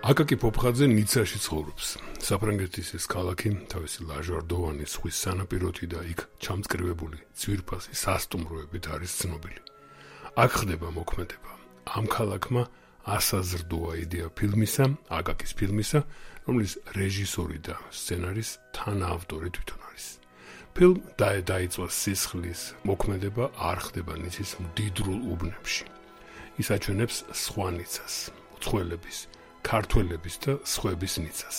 აკაკი პოპხაძე ნიცაში ცხოვრობს. საფრანგეთის ეს ქალაქი თავისი ლაჟვარდოვანი ზღვის სანაპიროთი და იქ ჩამწკრივებული ძვირფასი სასტუმროებით არის ცნობილი. აქ ხდება მოქმედება. ამ ქალაქმა ასაზრდოა იდეა ფილმისა, აკაკის ფილმისა, რომლის რეჟისორი და სცენარის თანაავტორი თვითონ არის. ფილმ დაეწვა სისხლის მოქმედება არ ხდება ნიცის მდიდრულ უბნებში. ის აჩვენებს სხვა ნიცას, უცხოელების ქართველების და სხვების ნიცას.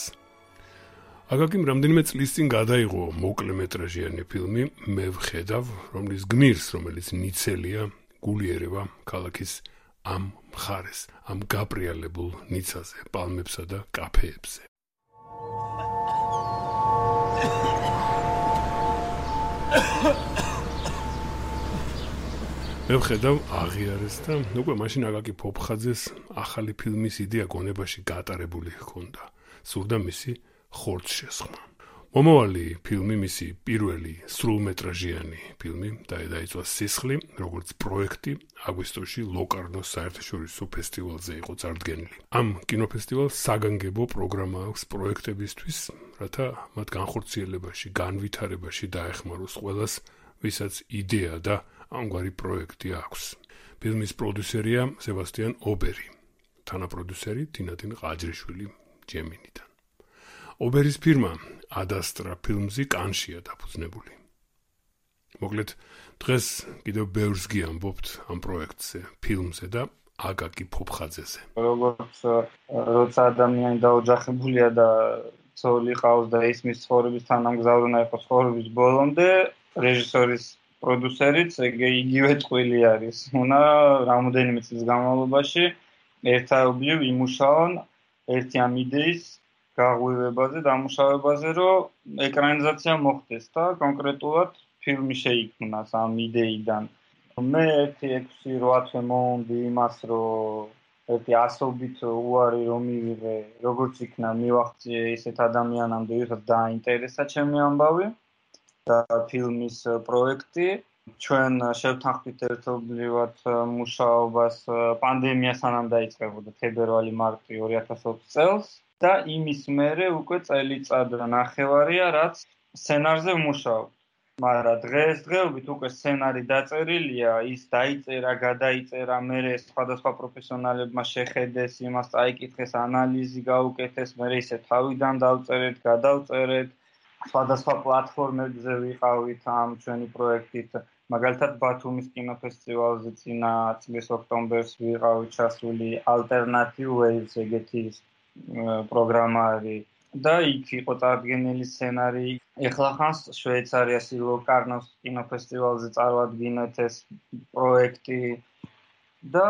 აგაკიმ რამდენიმე წლის წინ გადაიღო მოკლემეტრაჟიანი ფილმი მე ვხედავ, რომლის გმირს, რომელიც ნიცელია, გულიერება ქალაქის ამ მხარეს, ამ გაპრიალებულ ნიცაზე, პალმებსა და კაფეებზე. მე ვხედავ აღიარეს და უკვე მაშინ აკაკი ფოფხაძეს ახალი ფილმის იდეა გონებაში გატარებული ჰქონდა. სურდა მისი ხორც შესხმა. მომავალი ფილმი მისი პირველი სრულმეტრაჟიანი ფილმი დაეწვა სისხლი, როგორც პროექტი აგვისტოში ლოკარნოს საერთაშორისო ფესტივალზე იყო წარდგენილი. ამ კინოფესტივალს საგანგებო პროგრამა აქვს პროექტებისთვის, რათა მათ განხორციელებაში, განვითარებაში დაეხმაროს ყველას, ვისაც იდეა და ამგვარი პროექტი აქვს. ფილმის პროდიუსერია სებასტიან ობერი, თანაპროდიუსერი თინათინ ყაჯრიშვილი ჯემინიდან. ობერის ფირმა ადასტრა ფილმზი კანშია დაფუძნებული. მოკლედ დღეს კიდევ ბევრს გიამბობთ ამ პროექტზე, ფილმზე და აკაკი ფოფხაძეზე. როგორც როცა ადამიანი დაოჯახებულია და ცოლი ყავს და ისმის ცხოვრების თანამგზავრი უნდა იყოს ცხოვრების ბოლომდე, რეჟისორის პროდიუსერიც ეგ იგივე წყვილი არის. უნდა რამოდენიმე წლის განმავლობაში ერთაობლივ იმუშაონ ერთი ამ იდეის გაღვივებაზე, დამუშავებაზე, რომ ეკრანიზაცია მოხდეს და კონკრეტულად ფილმი შეიქმნას ამ იდეიდან. მე ერთი 6-8 თვე მომდი იმას, რომ ერთი ასობით უარი რომ მივიღე, როგორც იქნა მივახციე ისეთ ადამიანამდე, ვისაც დაინტერესა ჩემი ამბავი. და ფილმის პროექტი ჩვენ შევთანხმდით ერთობლივად მუშაობას პანდემია სანამ დაიწყებოდა თებერვალი-მარტი 2020 წელს და იმის მერე უკვე წელიწად ნახევარია რაც სცენარზე ვმუშაობ. მაგრამ დღესდღეობით უკვე სცენარი დაწერილია, ის დაიწერა, გადაიწერა, მერე სხვადასხვა პროფესიონალებმა შეხედეს, იმას წაიკითხეს, ანალიზი გაუკეთეს, მერე ისე თავიდან დავწერეთ, გადავწერეთ. სხვადასხვა პლატფორმებზე ვიყავით ამ ჩვენი პროექტით. მაგალითად ბათუმის კინოფესტივალზე წინა წლის ოქტომბერს ვიყავით ჩასული Alternative Waves ეგეთი პროგრამა არის და იქ იყო წარდგენილი სცენარი. ეხლა ხანს შვეიცარიაში ლოკარნოს კინოფესტივალზე წარვადგინეთ ეს პროექტი და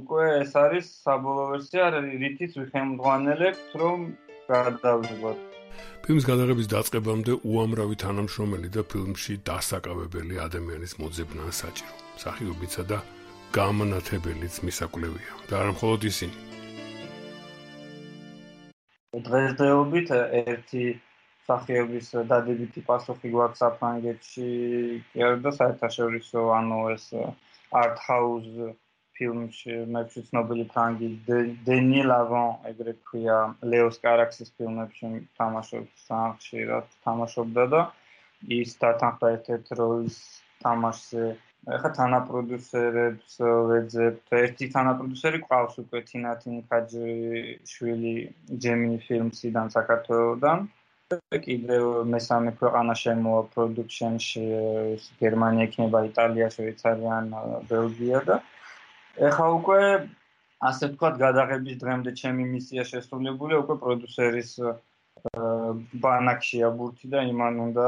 უკვე ეს არის საბოლოო ვერსია, რითიც ვიხემძღვანელებთ, რომ გადავიღოთ ფილმის გადაღების დაწყებამდე უამრავი თანამშრომელი და ფილმში დასაკავებელი ადამიანის მოძებნა საჭირო. სახიობიცა და გამონათებელიც მისაკვლევია და არა მხოლოდ ისინი. დღესდღეობით ერთი სახიობის დადებითი პასუხი საფრანგეთში, კი არა და საერთაშორისო ანუ ეს art house ფილმში მეფში ცნობილი ფრანგი დენი ლავონ ეგრეთ ქვია ლეოს კარაქსის ფილმებში თამაშობს სამხშირად თამაშობდა და ის დათანხმდა ერთ-ერთ როლის თამაშზე. ეხა თანაპროდიუსერებს ვეძებთ. ერთი თანაპროდიუსერი ყავს უკვე თინათინ ხაჯიშვილი ჯემინი ფილმსიდან საქართველოსდან. კიდევ მესამე ქვეყანა შემოვა პროდუქშენში გერმანია იქნება იტალია შვეიცარია ბელგია და ეხა უკვე ასე ვთქვათ გადაღების დღემდე ჩემი მისია შესრულებულია უკვე პროდიუსერის ბანაკშია ბურთი და იმან უნდა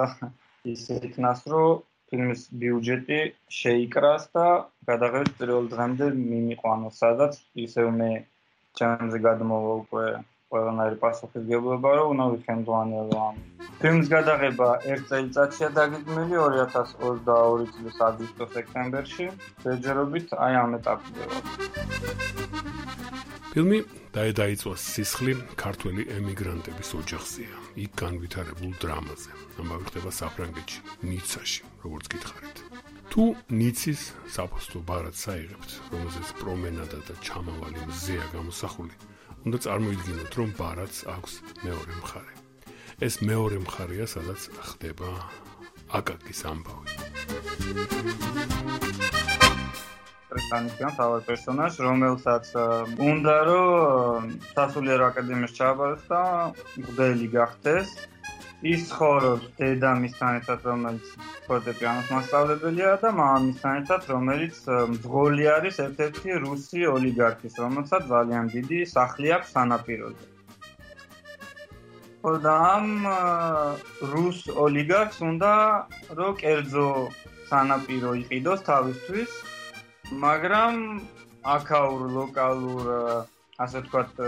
ისე იქნას რომ ფილმის ბიუჯეტი შეიკრას და გადაღების პირველ დღემდე მიმიყვანოს სადაც ისევ მე ჩემზე გადმოვა უკვე ყველანაირი პასუხისგებლობა რომ უნდა ვიხემძლანელო ამ ფილმის გადაღება ერთ წელიწადშია დაგიძმილი 2022 წლის აგვისტო-სექტემბერში შეჯერობით აი ამ ეტაპზე ვარ ფილმი დაედაიწვა სისხლი ქართველი ემიგრანტების ოჯახზეა. იქ განვითარებულ დრამაზე. ამავე ხდება საფრანგეთში ნიცაში როგორც გითხარით. თუ ნიცის საფოსტო ბარად საიღებთ რომელზეც პრომენადა და ჩამავალი მზეა გამოსახული უნდა წარმოიდგინოთ რომ ბარადს აქვს მეორე მხარე. ეს მეორე მხარეა სადაც ხდება აკაკის ამბავი. პრესტანისგან თავად პერსონაჟს რომელსაც უნდა რომ სასულიერო აკადემიაში ჩააბაროს და მღვდელი გახდეს ის ხორობს დედამისთან ერთად, რომელიც ფორტეპიანოს მასწავლებელია და მამამისთან ერთად, რომელიც მძღოლი არის ერთ-ერთი რუსი ოლიგარქის, რომელსაც ძალიან დიდი სახლი აქვს სანაპიროზე. და ამ რუს ოლიგარქს უნდა რო კერძო სანაპირო იყიდოს თავისთვის, მაგრამ აქაურ ლოკალურ ასე ვთქვათ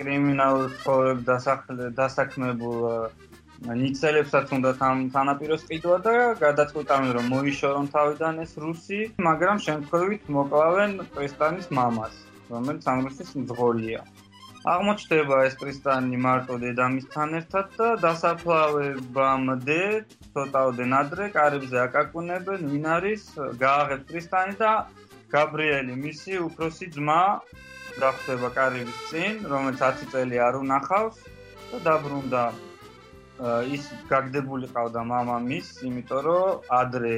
კრიმინალურ ცხოვრებ დასაქმებულ ნიცელებსაც უნდა თან თანაპიროს ყიდვა და გადაწყვიტავენ რომ მოიშორონ თავიდან ეს რუსი, მაგრამ შემთხვევით მოკლავენ პრისტანის მამას, რომელიც ამ რუსის მძღოლია. აღმოჩნდება ეს პრისტანი მარტო დედამისთან ერთად და დასაფლავებამდე ცოტაოდენ ადრე კარიბზე აკაკუნებენ ვინ არის გააღებს პრისტანი და გაბრიელი მისი უფროსი ძმა გახდება კარიბის წინ, რომელიც 10 წელი არ უნახავს და დაბრუნდა ის გაგდებული ყავდა მამამის, იმიტომ რომ ადრე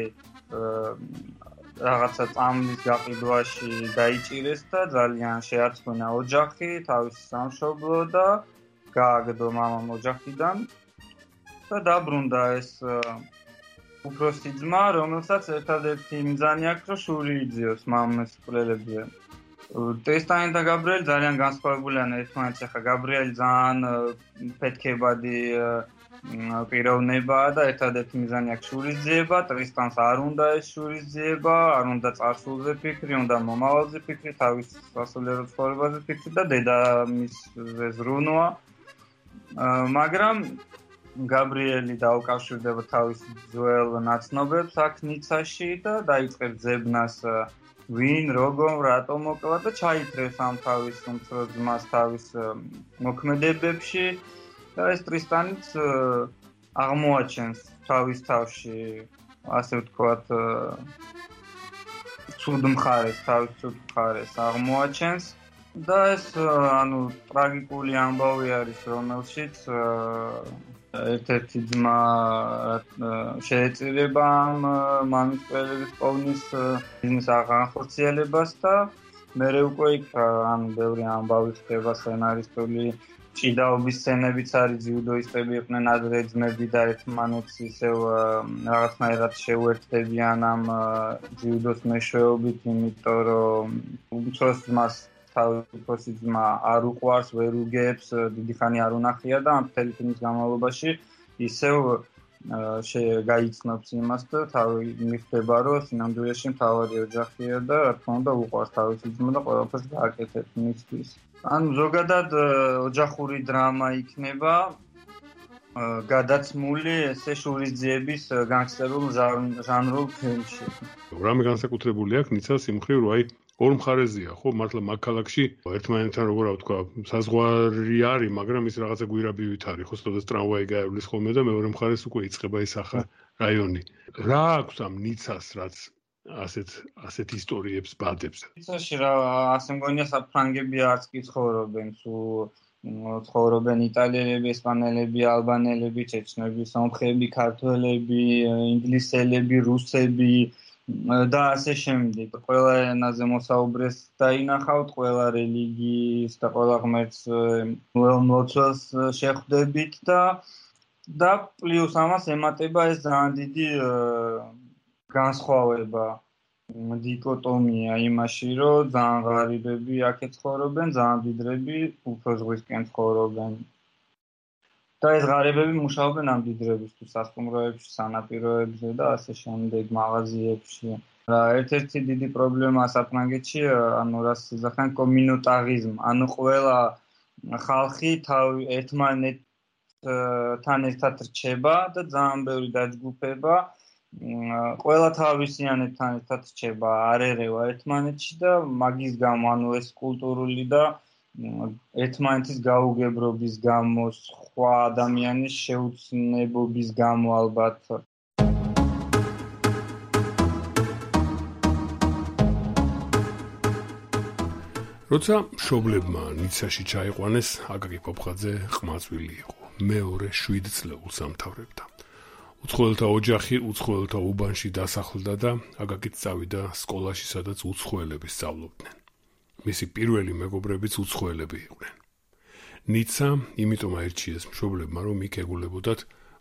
რაღაცა წამლის გაყიდვაში დაიჭირეს და ძალიან შეაცვნა ოჯახი, თავის სამშობლო და გააგდო მამამ ოჯახიდან და დაბრუნდა ეს უფროსი ძმა, რომელსაც ერთადერთი მიზანი აქვს, რომ შური იძიოს მამის კვლელებზე. ტესტანი და გაბრიელი ძალიან განსხვავებულია ერთმანეთს. ახლა გაბრიელი ძალიან ფეთქებადი პიროვნებაა და ერთადერთი მიზანი აქვს შურისძიება, ტრისტანს არ უნდა ეს შურისძიება, არ უნდა წარსულზე ფიქრი, უნდა მომავალზე ფიქრი, თავის სასულიერო ცხოვრებაზე ფიქრი და დედამისზე ზრუნვა. მაგრამ გაბრიელი დაუკავშირდება თავის ძველ ნაცნობებს აქ ნიცაში და დაიწყებს ზებნას ვინ როგორ რატომ მოკლა და ჩაითრეს ამ თავის უმცროს ძმას თავის მოქმედებებში და ეს ტრისტანიც აღმოაჩენს თავის თავში ასე ვთქვათ ცუდ მხარეს, თავის ცუდ მხარეს აღმოაჩენს და ეს ანუ ტრაგიკული ამბავი არის, რომელშიც ერთ-ერთი ძმა შეეწირება ამ მამის ყველების პოვნის ბიზნეს აღხორციელებას და მე უკვე იქ ანუ ბევრი ამბავი ხდება სცენარისტული ჭიდაობის სცენებიც არის ჯიუდოისტები იყვნენ ადრე ძმები და ერთმანეთს ისევ რაღაცნაირად შეუერთდებიან ამ ჯიუდოს მეშვეობით, იმიტომ რომ უცხოს მას თავისი ძმა არ უყვარს, ვერ უგებს, დიდი ხანი არ უნახია და ამ მთელი ფილმის განმავლობაში ისევ შეგაიცნობს იმას და თავი მიხდება რომ სინამდვილეში მთავარი ოჯახია და რა თქმა უნდა უყვარს თავისი ძმა და ყველაფერს გააკეთებს მისთვის. ან ზოგადად ოჯახური დრამა იქნება გადაცმული ესე შურისძიების განგსტერულ ჟანრულ ფილმში. რამე განსაკუთრებული აქვს ნიცას იმხრივ რომ აი ორ მხარეზეა ხო მართლა მაქალაქში ერთმანეთთან როგორ ვთქვა საზღვარი არის მაგრამ ის რაღაცა გვირაბივით არის ხო სწორედ ტრამვაი გაევლის ხოლმე და მეორე მხარეს უკვე იწება ის ახლა რაიონი. რა აქვს ამ ნიცას რაც ასეთ ასეთ ისტორიებს ბადებს. ისოში რა ასე მგონია საფრანგები არც კი ცხოვრობენ, თუ ცხოვრობენ იტალიელები, ესპანელები, ალბანელები, ჩეჩნები, სომხები, ქართველები, ინგლისელები, რუსები და ასე შემდეგ. ყველა ენაზე მოსაუბრეს დაინახავთ, ყველა რელიგიის და ყველა ღმერთს მოცულს შეხვდებით და და პლუს ამას ემატება ეს ძალიან დიდი განსხვავება დიკოტომია იმაში, რომ ძალიან ღარიბები აქეთ ცხოვრობენ, ძალიან დიდრები უფრო ზღვისკენ ცხოვრობენ. და ეს ღარიბები მუშაობენ ამ დიდრებისთვის, სასტუმროებში, სანაპიროებზე და ასე შემდეგ, მაღაზიებში. რა ერთ-ერთი დიდი პრობლემა საფრანგეთში, ანუ რას ზახან კომინოტარიზმ, ანუ ყველა ხალხი თავი ერთმანეთთან ერთად რჩება და ძალიან ბევრი დაჯგუფება ყველა თავისიანებთან ერთად რჩება არერევა ერთმანეთში და მაგის გამო ანუ ეს კულტურული და ერთმანეთის გაუგებრობის გამო სხვა ადამიანის შეუცნებობის გამო ალბათ როცა მშობლებმა ნიცაში ჩაიყვანეს, აკაკი პოპხაძე ყმაწვილი იყო. მეორე 7 წლეულს ამთავრებდა. უცხოელთა ოჯახი უცხოელთა უბანში დასახლდა და აკაკიც წავიდა სკოლაში, სადაც უცხოელები სწავლობდნენ. მისი პირველი მეგობრებიც უცხოელები იყვნენ. ნიცა იმიტომ აირჩიეს მშობლებმა, რომ იქ ეგულებოდათ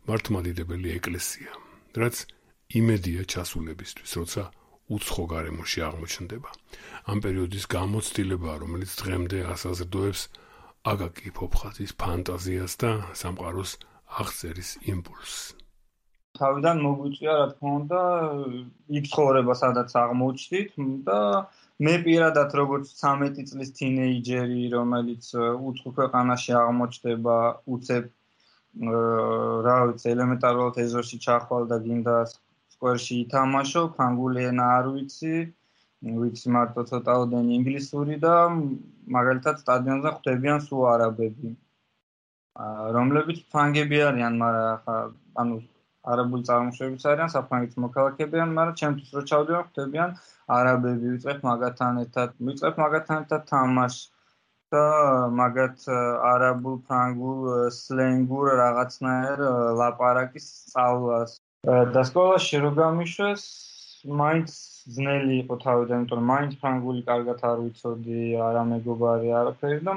მართლმადიდებელი ეკლესია, რაც იმედია ჩასულებისთვის, როცა უცხო გარემოში აღმოჩნდება. ამ პერიოდის გამოცდილება, რომელიც დღემდე ასაზრდოებს აკაკი ფოფხაზის ფანტაზიას და სამყაროს აღწერის იმპულსს. თავიდან მოგვიწია, რა თქმა უნდა, იქ ცხოვრება, სადაც აღმოჩნდით და მე პირადად როგორც 13 წლის თინეიჯერი, რომელიც უცხო ქვეყანაში აღმოჩნდება, უცებ რა ვიცი, ელემენტარულად ეზოში ჩახვალ და გინდა სკვერში ითამაშო, ფრანგული ენა არ ვიცი, ვიცი მარტო ცოტაოდენი ინგლისური და მაგალითად სტადიონზე ხვდებიან სულ არაბები. რომლებიც ფრანგები არიან, მაგრამ ხა ანუ არაბული წარმოშობის არიან, საფრანგეთის მოქალაქეებიან, მაგრამ ჩემთვის რო ჩავდივარ, ხვდებიან არაბები, ვიწყებ მაგათთან ერთად, ვიწყებ მაგათთან ერთად თამაშს და მაგათ არაბულ, ფრანგულ, სლენგურ რაღაცნაირ ლაპარაკის სწავლას. და სკოლაში რო გამიშვეს, მაინც ძნელი იყო თავიდან, იმიტომ რომ მაინც ფრანგული კარგად არ ვიცოდი, არა მეგობარი, არაფერი და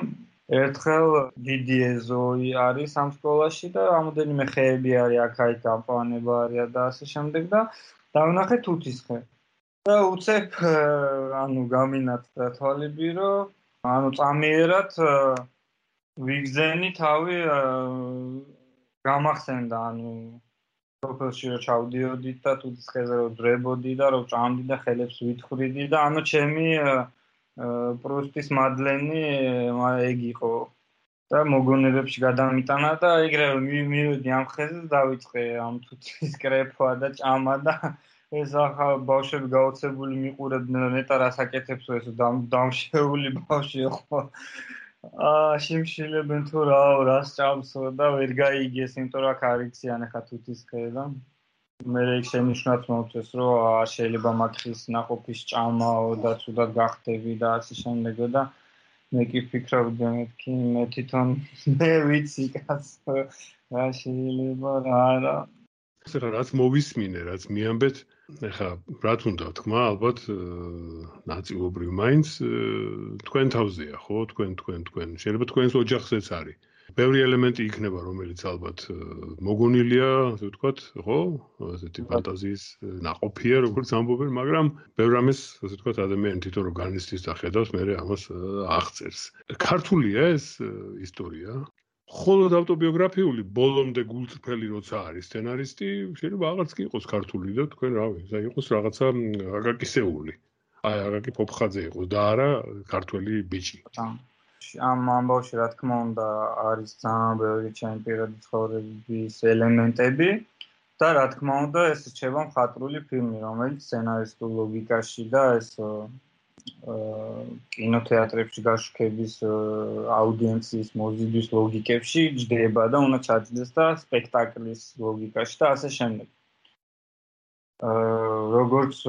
ერთხელ დიდი ეზოი არის ამ სკოლაში და რამოდენიმე ხეები არის აქ-აქ გამპანება არის და ასე შემდეგ და დავნახე თუთისხე. და უცებ ანუ გამინათდა თვალები, რომ ანუ წამიერად ვიგზენი თავი გამახსენდა, ანუ სოფელში რო ჩავდიოდი და თუთის ხეზე რო დრებოდი და რო ჭამდი და ხელებს ვითხრიდი და ანუ ჩემი პრუსტის მადლენი ეგ იყო და მოგონებებში გადამიტანა და ეგრევე მივედი ამ ხეზე და დავიწყე ამ თუთის კრეფვა და ჭამა და ეს ახლა ბავშვები გაოცებული მიყურებდნენ ნეტა რასაკეთებს ეს დამშეული ბავშვი ხო აა შიმშილებენ თუ რა რას ჭამსო და ვერ გაიგეს, იმიტომ რომ აქ არიციან ახლა თუთის ხედა. მერე იქ შენიშნავს მოვწეს, რომ არ შეიძლება მაგ ხის ნაყოფის ჭამაო და ცუდად გახდები და ასე შემდეგო და მე კი ფიქრობდი მეთქი მე თვითონ მე ვიცი კაც რა შეიძლება რა არა რა რაც მოვისმინე, რაც მიამბეთ, ეხა რა თუნდა თქმა, ალბათ ნაწილობრივ მაინც თქვენ თავზეა, ხო? თქვენ თქვენ თქვენ შეიძლება თქვენს ოჯახზეც არის. ბევრი ელემენტი იქნება, რომელიც ალბათ მოგონილია, ასე ვთქვათ, ხო? ასეთი ფანტაზიის ناყოფია, როგორც ამბობენ, მაგრამ ბევრ ამას, ასე ვთქვათ, ადამიანი თვითონ რომ განიცდის და ხედავს, მე ამას აღწერს. ქართულია ეს ისტორია. ხოლოდ ავტობიოგრაფიული ბოლომდე გულწრფელი როცა არის სცენარისტი, შეიძლება აღარც კი იყოს ქართული და თქვენ რავი, და იყოს რაღაცა აკაკისეული. აი, აკაკი ფოფხაძე იყოს და არა ქართველი ბიჭი. ხო. ამ ამბავში რა თქმა უნდა არის ძალიან ბევრი ჩემი პირადი ცხოვრების ელემენტები და რა თქმა უნდა ეს რჩება მხატვრული ფილმი, რომელიც სცენარისტულ ლოგიკაში და ეს კინოთეატრებში გაშუქების აუდიენციის მოზიდვის ლოგიკებში ჯდება და უნდა ჩაჯდეს და სპექტაკლის ლოგიკაში და ასე შემდეგ. აა როგორც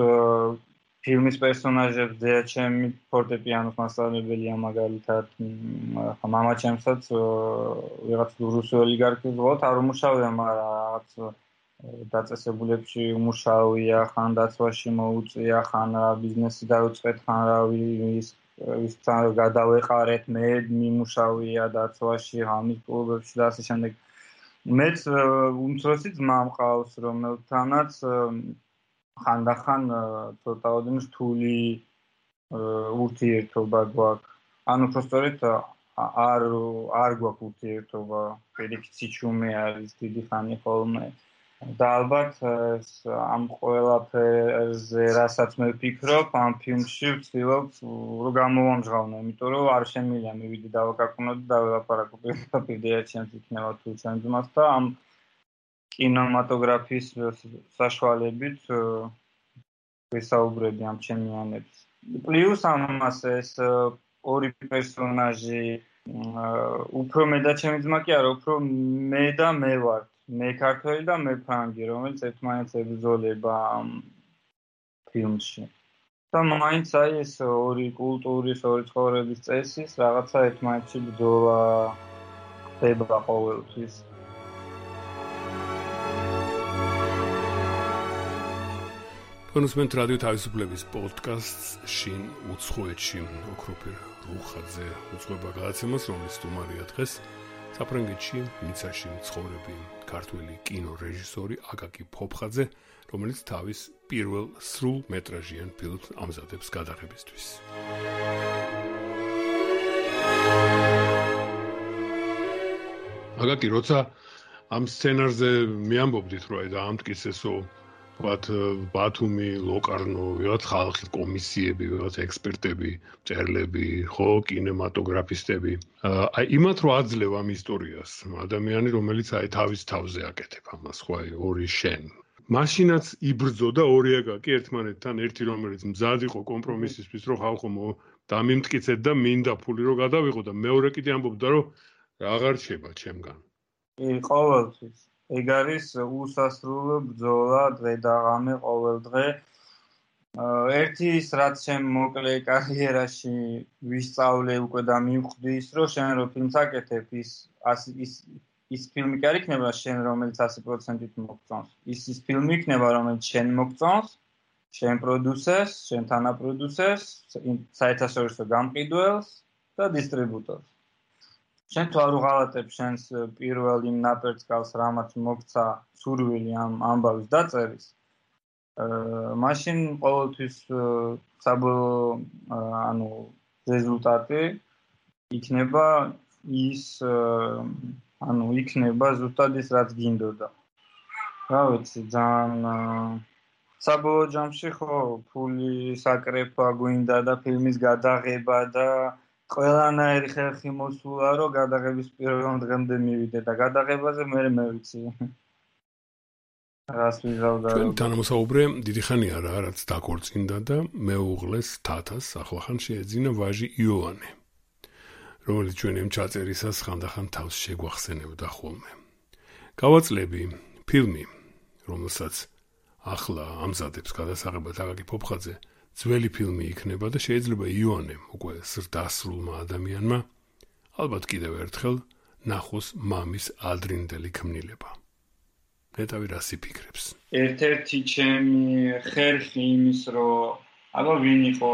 ფილმის პერსონაჟებს ძეა ჩემი ფორტეპიანოს მასწავლებელია მაგალითად ხა мама ჩემსაც ვიღაც რუსი ოლიგარქი ზღოთ არ უმუშავია მაგრამ რაღაც დაწესებულებში უმუშავია, ხან დაცვაში მოუწია, ხან რა ბიზნესი დაუწყეთ, ხან რა ვის ვისთან გადავეყარეთ, მე მიმუშავია დაცვაში, ღამის კლუბებში და ასე შემდეგ. მეც უმცროსი ძმა მყავს, რომელთანაც ხანდახან ცოტაოდენ რთული ურთიერთობა გვაქვს. ანუ უბრალოდ არ არ გვაქვს ურთიერთობა, პირიქით სიჩუმე არის დიდი ხანი ხოლმე. და ალბათ ამ ყველაფერზე რასაც მე ვფიქრობ, ამ ფილმში ვცდილობ რომ გამოვამჟღავნო, იმიტომ რომ არ შემიძლია მივიდი დავაკაკუნო და დაველაპარაკო პირდაპირ ჩემს იქნება თუ ჩემს ძმას და ამ კინემატოგრაფიის საშუალებით ვისაუბრები ამ ჩემიანებს. პლუს ამას ეს ორი პერსონაჟი უფრო მეტად ჩემი ძმა კი არა, უფრო მე და მე ვარ. მე ქართველი და მე ფრანგი, რომელიც ერთმანეთს ებრძოლება ამ ფილმში. და მაინც აი ეს ორი კულტურის, ორი ცხოვრების წესის რაღაცა ერთმანეთში ბრძოლა ხდება ყოველთვის. კონსმენტ რადიო თავისუფლების პოდკასტს შინ უცხოეთში ოქროპირ რუხაძე უცხოება გადაცემას რომლის სტუმარია დღეს საფრანგეთში მიცაში მცხოვრები ქართველი კინო რეჟისორი აკაკი ფოფხაძე რომელიც თავის პირველ სრულ მეტრაჟიან ფილმს ამზადებს გადაღებისთვის. აკაკი როცა ამ სცენარზე მეამბობდით რომ აი დაამტკიცესო ვთქვათ ბათუმი, ლოკარნო, ვიღაც ხალხი კომისიები, ვიღაც ექსპერტები, წერლები, ხო, კინემატოგრაფისტები. აი იმათ რო აძლევ ამ ისტორიას, ადამიანი რომელიც აი თავის თავზე აკეთებ ამას, ხო, აი ორი შენ. მაშინაც იბრძოდა ორი აკაკი ერთმანეთთან, ერთი რომელიც მზად იყო კომპრომისისთვის, რომ ხალხო დამიმტკიცეთ და მინდა ფული რო გადავიღო და მეორე კიდე ამბობდა რომ აღარ შეება ჩემგან. კი, ყოველთვის. ეგ არის უსასრულო ბრძოლა დღე და ღამე ყოველ დღე. ერთი ის რაც შენ მოკლე კარიერაში ვისწავლე უკვე და მივხვდი ის რომ შენ რო ფილმს აკეთებ ის ის ის ფილმი კი არ იქნება შენ რომელიც 100%-ით მოგწონს. ის ის ფილმი იქნება რომელიც შენ მოგწონს, შენ პროდიუსერს, შენ თანაპროდიუსერს, საერთაშორისო გამყიდველს და დისტრიბუტორს. შენ თუ არ უღალატებ შენს პირველ იმ ნაპერწკალს რამაც მოგცა სურვილი ამ ამბავის დაწერის აა მაშინ ყოველთვის საბოლოო ანუ რეზულტატი იქნება ის ანუ იქნება ზუსტად ის რაც გინდოდა. რა ვიცი ძალიან საბოლოო ჯამში ხო ფული საკრეფა გვინდა და ფილმის გადაღება და ყველანაირი ხერხი მოსულა, რომ გადაღების პირველ დღემდე მივიდე და გადაღებაზე მე მე ვიცი. რას ვიზავდა? ჩვენ თანამოსაუბრე დიდი ხანია რა, რაც დაკორწინდა და მეუღლეს თათას ახლახან შეეძინა ვაჟი იოანე. რომელიც ჩვენ იმ ჩაწერისას ხანდახან თავს შეგვახსენებდა ხოლმე. გავაწლები ფილმი, რომელსაც ახლა ამზადებს გადასაღებად აკაკი ფოფხაძე. ძველი ფილმი იქნება და შეიძლება იონემ უკვე ზრდასრულმა ადამიანმა ალბათ კიდევ ერთხელ ნახოს მამის ადრინდელი ქმნილება. ნეტავი რასი ფიქრებს? ერთ-ერთი ჩემი ხერხი იმის რომ აბა ვინ იყო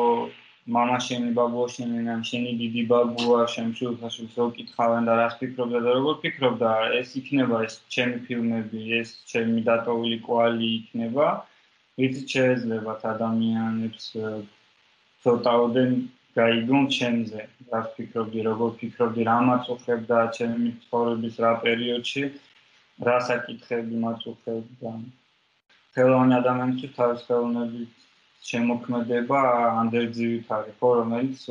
мама შენი ბაბუა შენი ნამ შენი დიდი ბაბუა შემშულხაში რო კითხავენ და რას ფიქრობდა და როგორ ფიქრობდა ეს იქნება ეს ჩემი ფილმები ეს ჩემი დატოვილი კვალი იქნება ვიცით შეიძლება ადამიანებს ცოტაოდენ გაიგონ ჩემზე. რა ფიქრობდი როგორ ფიქრობდი რა მაწუხებდა ჩემი ცხოვრების რა პერიოდში რა საკითხები მაწუხებდა. ხელოვანი ადამიანისთვის თავის ხელოვნებით შემოქმედება ანდერძივით არის ხო რომელიც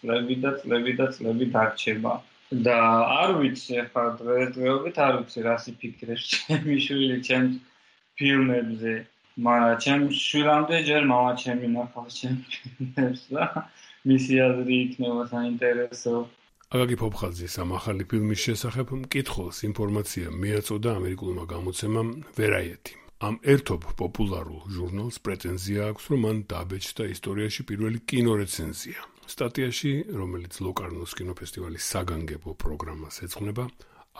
წლები და წლები და წლები დარჩება. და არ ვიცი ახლა დღესდღეობით არ ვიცი რა სიფიქრებს ჩემი შვილი ჩემს ფილმებზე ჩემ შვილამდე ჯერ მამა ჩემი ნახავს ჩემს და მისი აზრი იქნება საინტერესო აგაგი ფოფხაძის ამ ახალი ფილმის შესახებ მკითხველს ინფორმაცია მიაწოდა ამერიკულმა გამოცემამ Variety. ამ ერთობ პოპულარულ ჟურნალს პრეტენზია აქვს, რომ მან დაბეჭდა ისტორიაში პირველი კინორეცენზია. სტატიაში, რომელიც ლოკარნოს კინოფესტივალის საგანგებო პროგრამას ეძღვნება,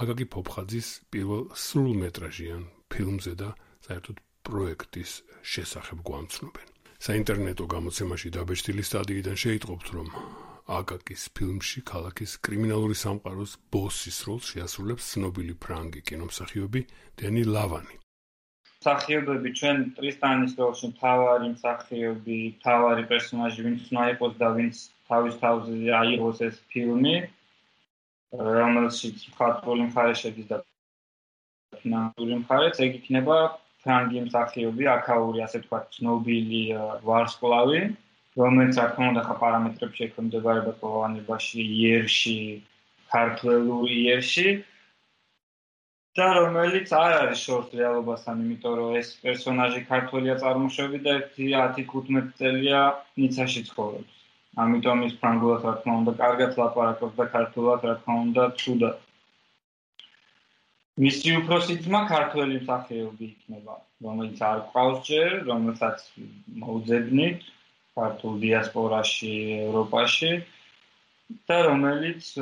აგაგი ფოფხაძის პირველ სრულმეტრაჟიან ფილმზე და საერთოდ პროექტის შესახებ გვამცნობენ. საინტერნეტო გამოცემაში დაბეჭდილი სტატიიდან შეიტყობთ, რომ აკაკის ფილმში ქალაქის კრიმინალური სამყაროს ბოსის როლს შეასრულებს ცნობილი ფრანგი კინომსახიობი დენი ლავანი. მსახიობები ჩვენ ტრისტანის როლში თავარი მსახიობი, თავარი პერსონაჟი ვინც უნდა იყოს და ვინც თავის თავზე აიღოს ეს ფილმი, რომელშიც მხატვრული მხარე შედის და ფინანსური მხარეც ეგ იქნება ფრანგი მსახიობი, აკაური, ასე თქვა, ცნობილი ვარსკვლავი, რომელიც რა თქმა უნდა ხა პარამეტრებში ექვემდებარება ყოველანებაში იერში, ქართლურ იერში და რომელიც არ არის შორს რეალობასთან, იმიტომ რომ ეს პერსონაჟი ქართულია წარმოშობით და 10-15 წელია ნიცაში ცხოვრობს. ამიტომ ის ფრანგულად რა თქმა უნდა კარგად ლაპარაკობს და ქართულად რა თქმა უნდა ცუდად. მისი უფროსი ძმა ქართველი მსახიობი იქნება, რომელიც არ ყავს ჯერ, რომელსაც მოუძებნით ქართულ დიასპორაში, ევროპაში და რომელიც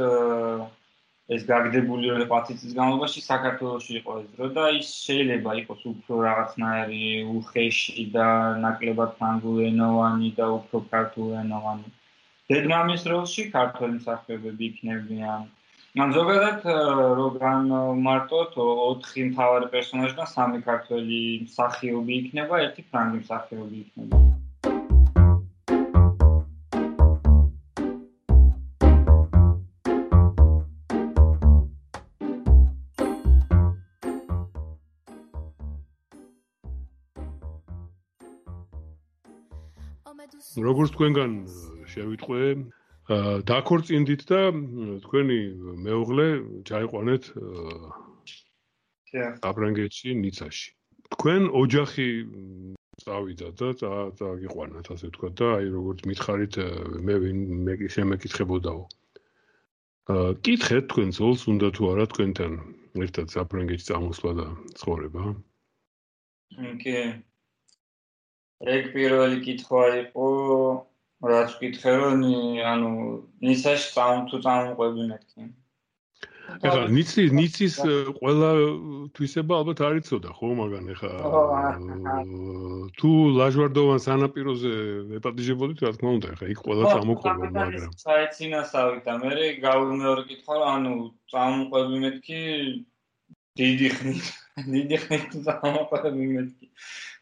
ეს გაგდებული ორი პატიცის განმავლობაში საქართველოსში იყო ეს დრო და ის შეიძლება იყოს უფრო რაღაცნაირი უხეში და ნაკლებად ფრანგულენოვანი და უფრო ქართულენოვანი. დედმამის როლში ქართველი მსახიობები იქნებიან. ან ზოგადად როგან მარტოთ 4 მთავარი პერსონაჟი და 3 ქართველი მსახიობი იქნება, ერთი ფრანგი მსახიობი იქნება. როგორც თქვენგან შევიტყვე, დაქორწინდით და თქვენი მეუღლე ჩაიყვანეთ აფრანგეთში, ნიცაში. თქვენ ოჯახი წავიდა და წაგიყვანათ, ასე ვთქვა და აი როგორც მითხარით მე მე შემეკითხებოდაო. აა კითხეთ თქვენ ზოლს უნდა თუ არა თქვენთან ერთად აფრანგეთში წამოსვლა და ცხოვრება? კი. ეგ პირველი კითხვა იყო რაც ვკითხე რომ ანუ ნისაში წამ თუ წამყვები მეთქი ეხლა ნიცი ნიცის ყველა თვისება ალბათ არ იცოდა ხო მაგან ეხლა? თუ ლაჟვარდოვან სანაპიროზე ეპატიჟებოდით რა თქმა უნდა ეხლა იქ ყველა წამოყვება მაგრამ საეცინასავით და მე გავუმეორე კითხვა რომ ანუ წამყვები მეთქი დიდი ხნით დიდი ხნით წამყვები მეთქი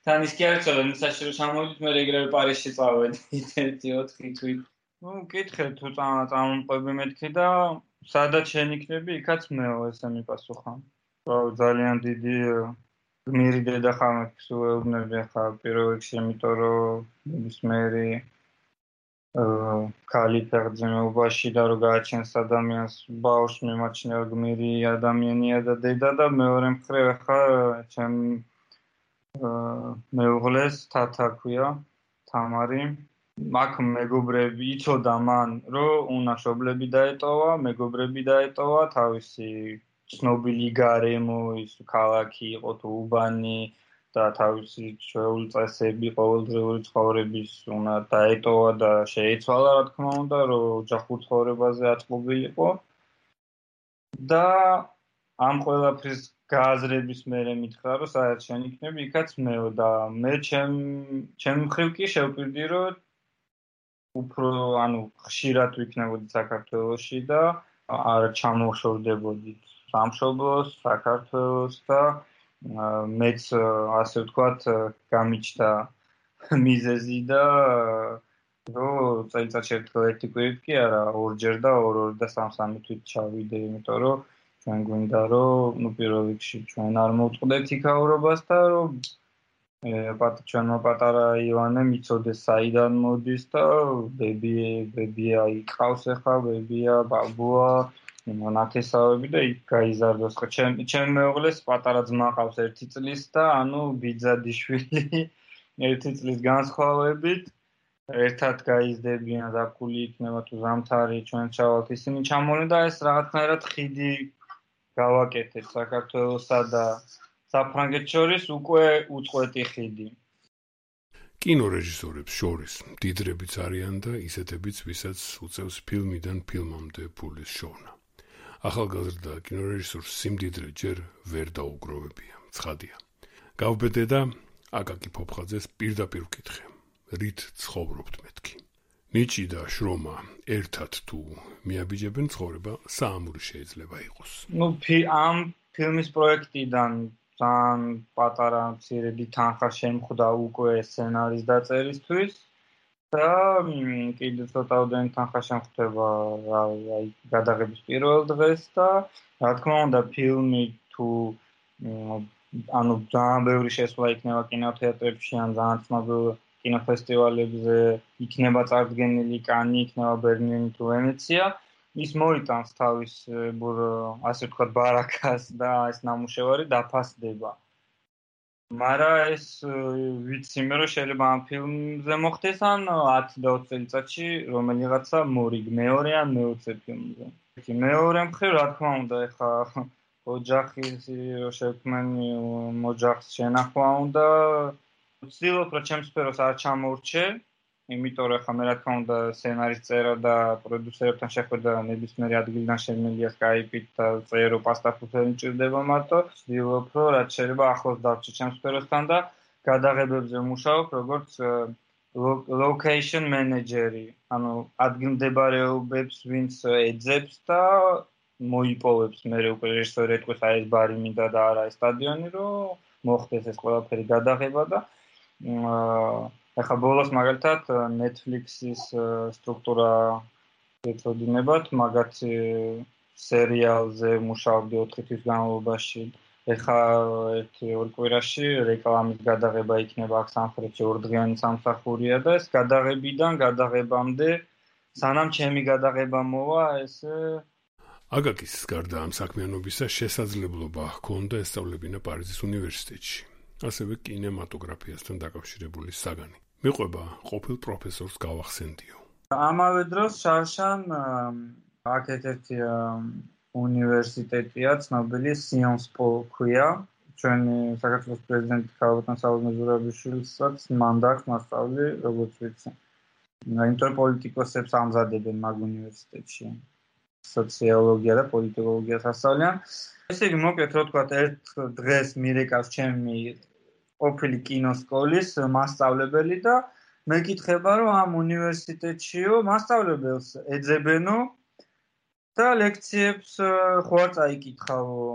თან ის კი არ ცოტა ნისაში რომ სამოვიდით მე რეგრევ პარიზში წავედი 1-4 თვით ну კითხე თუ წამომყვები მეთქი და სადაც შენ იქნები იქაც მეო ესე მიპასუხა ძალიან დიდი გმირი დედა ხარ მე სულეუბნები ხა პირველ რიგში იმიტომ რომ ის მერი კალი ფერძინობაში და რო გააჩენს ადამიანს ბაუშ მიმაჩნია გმირი ადამიანია და დედა და მეორე მხრივ ხა ჩემ მეუღლეს თათა ქვია თამარი. მაგ მეგობრები იცოდა მან რომ უნაშობლები დაეტოვა მეგობრები დაეტოვა თავისი ცნობილი გარემო ის ქალაქი იყო თუ უბანი და თავისი ჩვეული წესები ყოველდღიური ცხოვრების უნდა დაეტოვა და შეიცვალა რა თქმა უნდა რომ ოჯახურ ცხოვრებაზე აწყობილიყო. და ამ ყველაფრის გააზრების მერე მითხრა რომ საერთოდ შენ იქნები იქაც მეო და მე ჩემ ჩემ მხრივ კი შევკვირდი რომ უფრო ანუ ხშირად ვიქნებოდი საქართველოში და არ ჩამოშორდებოდი სამშობლოს საქართველოს და მეც ასე ვთქვათ გამიჩნდა მიზეზი და რომ წელიწადში ერთხელ ერთი კვირით კი არა ორჯერ და ორ-ორ და სამ-სამი თვით ჩავიდე იმიტომ რომ ჩვენ გვინდა რომ ნუ პირველ რიგში ჩვენ არ მოვწყდეთ იქაურობას და რომ ე პატ ჩვენო პატარა ივანე მიწოდეს საიდან მოდის და ბები ბებია იყავს ახლა ბებია ბაბუა მონათესავები და იქ გაიზარდოს ხო ჩემ ჩემ მეუღლეს პატარა ძმა ყავს 1 წლის და ანუ ბიძადიშვილი 1 წლის განსხვავებით ერთად გაიზრდებიან და ფული იქნება თუ ზამთარი ჩვენ ჩავალთ ისინი ჩამოვლენ და ეს რაღაცნაირად ხიდი გავაკეთეთ საქართველოსა და საფრანგეთს შორის უკვე უწყვეტი ხიდი. კინორეჟისორებს შორის დიდრებიც არიან და ისეთებიც, ვისაც უწევს ფილმიდან ფილმამდე ფულის შოვნა. ახალგაზრდა კინორეჟისორს სიმდიდრე ჯერ ვერ დაუგროვებია, ცხადია. გავბედე და აკაკი ფოფხაძეს პირდაპირ ვკითხე. რით ცხოვრობთ მეთქი? ნიჭი და შრომა ერთად თუ მიაბიჯებენ ცხოვრება საამური შეიძლება იყოს. ნუ ამ ფილმის პროექტიდან ძალიან პატარა მცირედი თანხა შემხვდა უკვე სცენარის დაწერისთვის და კიდევ ცოტა უდენ თანხა შემხვდება აი გადაღების პირველ დღეს და რა თქმა უნდა ფილმი თუ ანუ ძალიან ბევრი შესვლა იქნება კინოთეატრებში ან ძალიან ცნობილ კინოფესტივალებზე, იქნება წარდგენილი კანი, იქნება ბერლინი თუ ვენეცია. ის მოიტანს თავის ასე ვთქვათ ბარაკას და ეს ნამუშევარი დაფასდება. მარა ეს ვიცი მე რომ შეიძლება ამ ფილმზე მოხდეს ან 10 და 20 წელიწადში რომელიღაცა მორიგ მეორე ან მეოცე ფილმზე. კი მეორე მხრივ რა თქმა უნდა ეხა ოჯახის შექმენი მოჯახს შენახვა უნდა ვცდილობ რომ ჩემს სფეროს არ ჩამოვრჩე იმიტომ რომ ხა მე რა თქმა უნდა სცენარის წერა და პროდიუსერებთან შეხვედრა ნებისმიერ ადგილიდან შემიძლია Skype-ით და წერო პასტაფუთელი ჭირდება მარტო. ვცდილობ რომ რაც შეიძლება ახლოს დავჭი ჩემს სფეროსთან და გადაღებებზე მუშაობ როგორც location manager-ი. ანუ ადგილმდებარეობებს ვინც ეძებს და მოიპოვებს. მე უკვე რეჟისორი ეთქოს აი ეს ბარი მინდა და არა ეს სტადიონი რომ მოხდეს ეს ყველაფერი გადაღება და ახლა ბოლოს მაგალითად Netflix-ის სტრუქტურა ეწოდინებათ მაგათი სერიალზე მუშაობდი 4 თვის განმავლობაში. ეხა ერთი ორ კვირაში რეკლამის გადაღება იქნება აქ სამხრეთში ორდღიანი სამსახურია და ეს გადაღებიდან გადაღებამდე სანამ ჩემი გადაღება მოვა ეს აგაკის გარდა ამ საქმიანობისა შესაძლებლობა ჰქონდა ესწავლებინა პარიზის უნივერსიტეტში ასევე კინემატოგრაფიასთან დაკავშირებული საგანი მიყვება ყოფილ პროფესორს გავახსენდიო. ამავე დროს შარშან აქ ერთ-ერთი უნივერსიტეტია ცნობილი სიონს პო ქვია. ჩვენი საქართველოს პრეზიდენტი ქალბატონ საუზ მეზურაბიშვილსაც მანდაკს მასწავლი როგორც ვიცი. ინტერპოლიტიკოსებს ამზადებენ მაგ უნივერსიტეტში. სოციოლოგია და პოლიტოლოგია სასწავლიან. ესე იგი მოკლედ რო თქვა ერთ დღეს მირეკავს ჩემი ყოფილი კინოსკოლის მასწავლებელი და მეკითხება რომ ამ უნივერსიტეტშიო მასწავლებელს ეძებენო და ლექციებს ხო არ წაიკითხავო.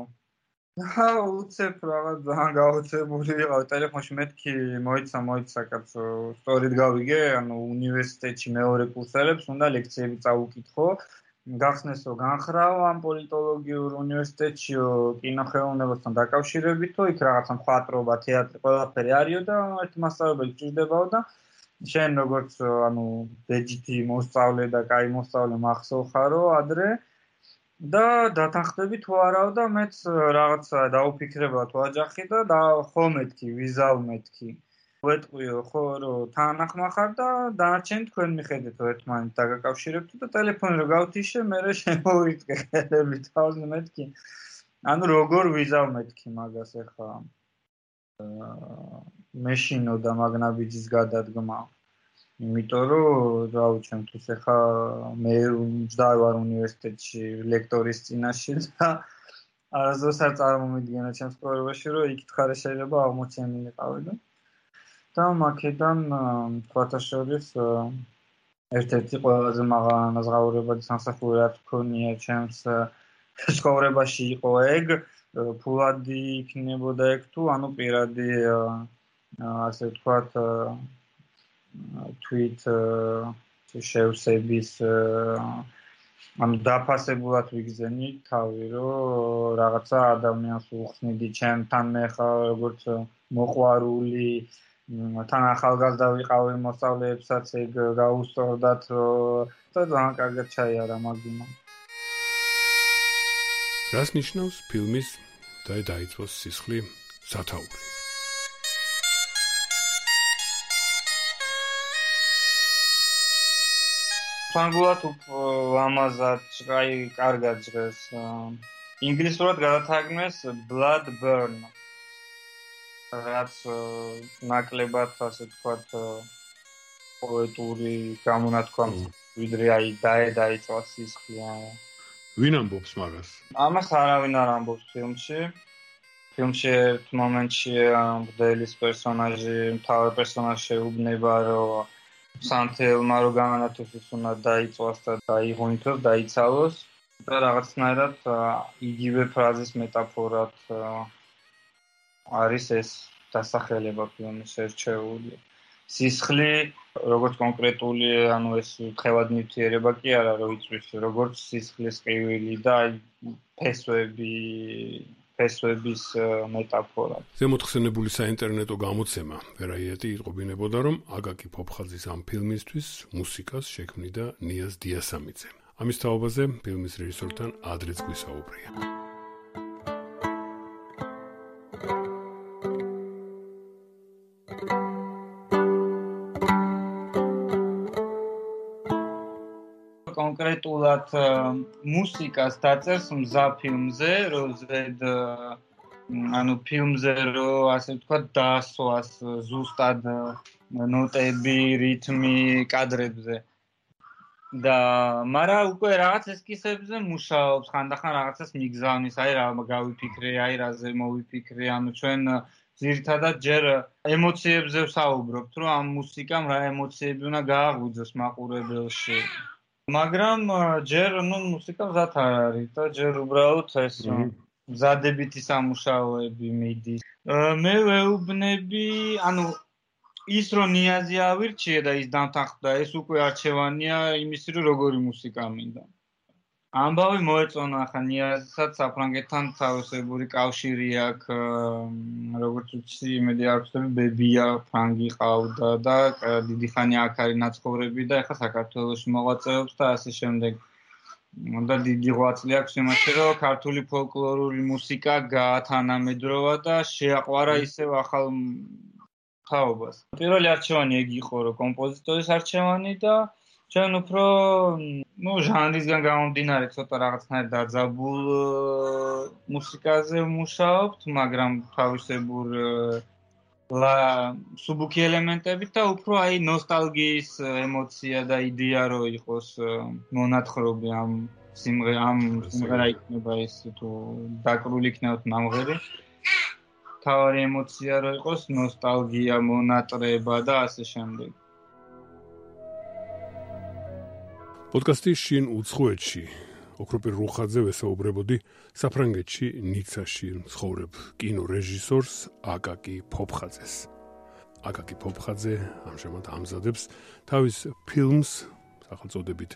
და უცებ რაღაც ძალიან გაოცებული ვიყავ ტელეფონში მეთქი მოიცა მოიცა კაცო სწორედ გავიგე ანუ უნივერსიტეტში მეორე კურსელებს უნდა ლექციები წაუკითხო გახსნესო განხრავ ამ პოლიტოლოგიურ უნივერსიტეტშიო კინოხელოვნებასთან დაკავშირებითო იქ რაღაცა მხატვრობა თეატრი ყველაფერი არისო და ერთი მასწავლებელი გჭირდებაო და შენ როგორც ანუ ბეჯიტი მოსწავლე და კაი მოსწავლე მახსოვხარო ადრე და დათანხმდები თუ არაო და მეც რაღაცა დაუფიქრებლა თუ აჯახი და ხოლმე თქვი ვიზავ მეთქი ვეტყვიო ხო რომ თან ახმახარ და დანარჩენ თქვენ მიხედეთ ერთმანეთს დაგაკავშირებთ და ტელეფონი რო გავთიშე მე რა შემოვიწყე ხელები თავზე მეთქი. ანუ როგორ ვიზავ მეთქი მაგას ახლა მეშინო და მაგნაბიჯის გადადგმა. იმიტომ რომ რა უჩემთვის ახლა მე ვარ უნივერსიტეტში ლექტორის წინაშე და არასდროს არ წარმომიდგენა ჩემს პროგრამაში რომ იქ თხარე შეიძლება აღმოჩენილიყავი და და მაქედან თქვათა შორის ერთ-ერთი ყველაზე მაღალი ანაზღაურებადი სამსახური რაც ქონია ჩემს ცხოვრებაში იყო ეგ. ფულადი იქნებოდა ეგ თუ? ანუ პირადი ასე ვთქვათ tweet შევსების ანუ დაფასებულად ვიგზენი თავი რომ რაღაცა ადამიანს უხსნიდი ჩემთან მე ხარ როგორც მოყვარული თან ახალგაზრდა ვიყავი მოსწავლეებსაც ეგ გაუსწორდათ და ძალიან კარგად ჩაიარა მაგიმა. რას ნიშნავს ფილმის და დაიწყოს სისხლი სათაური? ფრანგულად ამაზად აი კარგად ჟღერს. ინგლისურად გადათარგმნეს blood burn. რაც ნაკლებად ასე ვთქვათ პოეტური გამონათქვამი ვიდრე აი დაე დაიწვა სისხლია ვინ ამბობს მაგას? ამას არავინ არ ამბობს ფილმში. ფილმში ერთ მომენტში მგდელის პერსონაჟი მთავარ პერსონაჟს შეუბნება რომ სანთელმა რო გამონათოს ის უნდა დაიწვას და დაიღონითოს დაიცალოს. და რაღაცნაირად იგივე ფრაზის მეტაფორად არის ეს დასახელება ფილმის ერჩეული. სისხლი, როგორც კონკრეტული, ანუ ეს ხევად ნივთიერება კი არა, რომ იწვის, როგორც სისხლის ყივილი და აი ფესვები, ფესვების მეტაფორა. ზემოთხსენებული საინტერნეტო გამოცემა ვერაიეტი იტყობინებოდა, რომ აგაკი ფოფხაძის ამ ფილმისთვის მუსიკას შექმნიდა ნიაზ დიასამიძე. ამის თაობაზე ფილმის რეჟისორთან ადრეც გვისაუბრია. კონკრეტულად მუსიკას დაწერს მზა ფილმზე, როზედ ანუ ფილმზე რო ასე ვთქვა დაასვას ზუსტად ნოტები, რითმი კადრებზე. და მარა უკვე რაღაც ესკისებზე მუშაობს, ხანდახან რაღაცას მიგზავნის, აი რა გავიფიქრე, აი რაზე მოვიფიქრე, ანუ ჩვენ ზირთადად ჯერ ემოციებზე ვსაუბრობთ, რომ ამ მუსიკამ რა ემოციები უნდა გააღვიძოს მაყურებელში. მაგრამ ჯერ ნუ მუსიკა მზად არ არის და ჯერ უბრალოდ ეს მზადებითი სამუშაოები მიდის. მე ვეუბნები, ანუ ის რომ ნიაზი ავირჩიე და ის დამთანხმდა, ეს უკვე არჩევანია იმისი რომ როგორი მუსიკა მინდა. ამბავი მოეწონა ახლა ნიაზსაც საფრანგეთთან თავისებური კავშირი აქვს როგორც უცი იმედი აქვს რომ ბებია ფრანგი ყავდა და დიდი ხანი აქ არის ნაცხოვრები და ახლა საქართველოში მოღვაწეობს და ასე შემდეგ. და დიდი ღვაწლი აქვს იმაში რომ ქართული ფოლკლორული მუსიკა გაათანამედროვა და შეაყვარა ისევ ახალ თაობას პირველი არჩევანი ეგ იყო რომ კომპოზიტორის არჩევანი და ჩვენ უფრო ну ჟანრისგან გამომდინარე ცოტა რაღაცნაირ დაძაბულ მუსიკაზე ვმუშაობთ, მაგრამ თავისებურ ლა სუბუქი ელემენტებით და უფრო აი ნოსტალგიის ემოცია და იდეა რო იყოს მონათხრობი ამ სიმღერა ამ სიმღერა იქნება ეს თუ დაკრული იქნება ნამღერი თავარი ემოცია რო იყოს ნოსტალგია მონატრება და ასე შემდეგ პოდკასტი შინ უცხოეთში. ოქროპირ რუხაძე ვესაუბრებოდი საფრანგეთში ნიცაში ცხოვრებ კინო რეჟისორს აკაკი ფოფხაძეს. აკაკი ფოფხაძე ამჟამად ამზადებს თავის ფილმს სახელწოდებით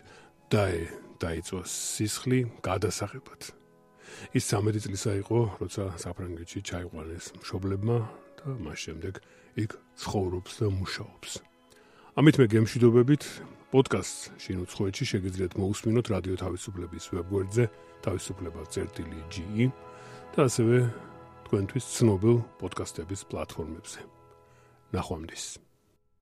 დაე დაიწვა სისხლი გადასაღებად ის 13 წლისა იყო როცა საფრანგეთში ჩაიყვანეს მშობლებმა და მას შემდეგ იქ ცხოვრობს და მუშაობს. ამით მე გემშვიდობებით პოდკასტს შინ უცხოეთში შეგიძლიათ მოусმინოთ რადიო თავისუფლების ვებგვერდზე თავისუფლება.ge და ასევე თქვენთვის ცნობილ პოდკასტების პლატფორმებზე. ნახვამდის.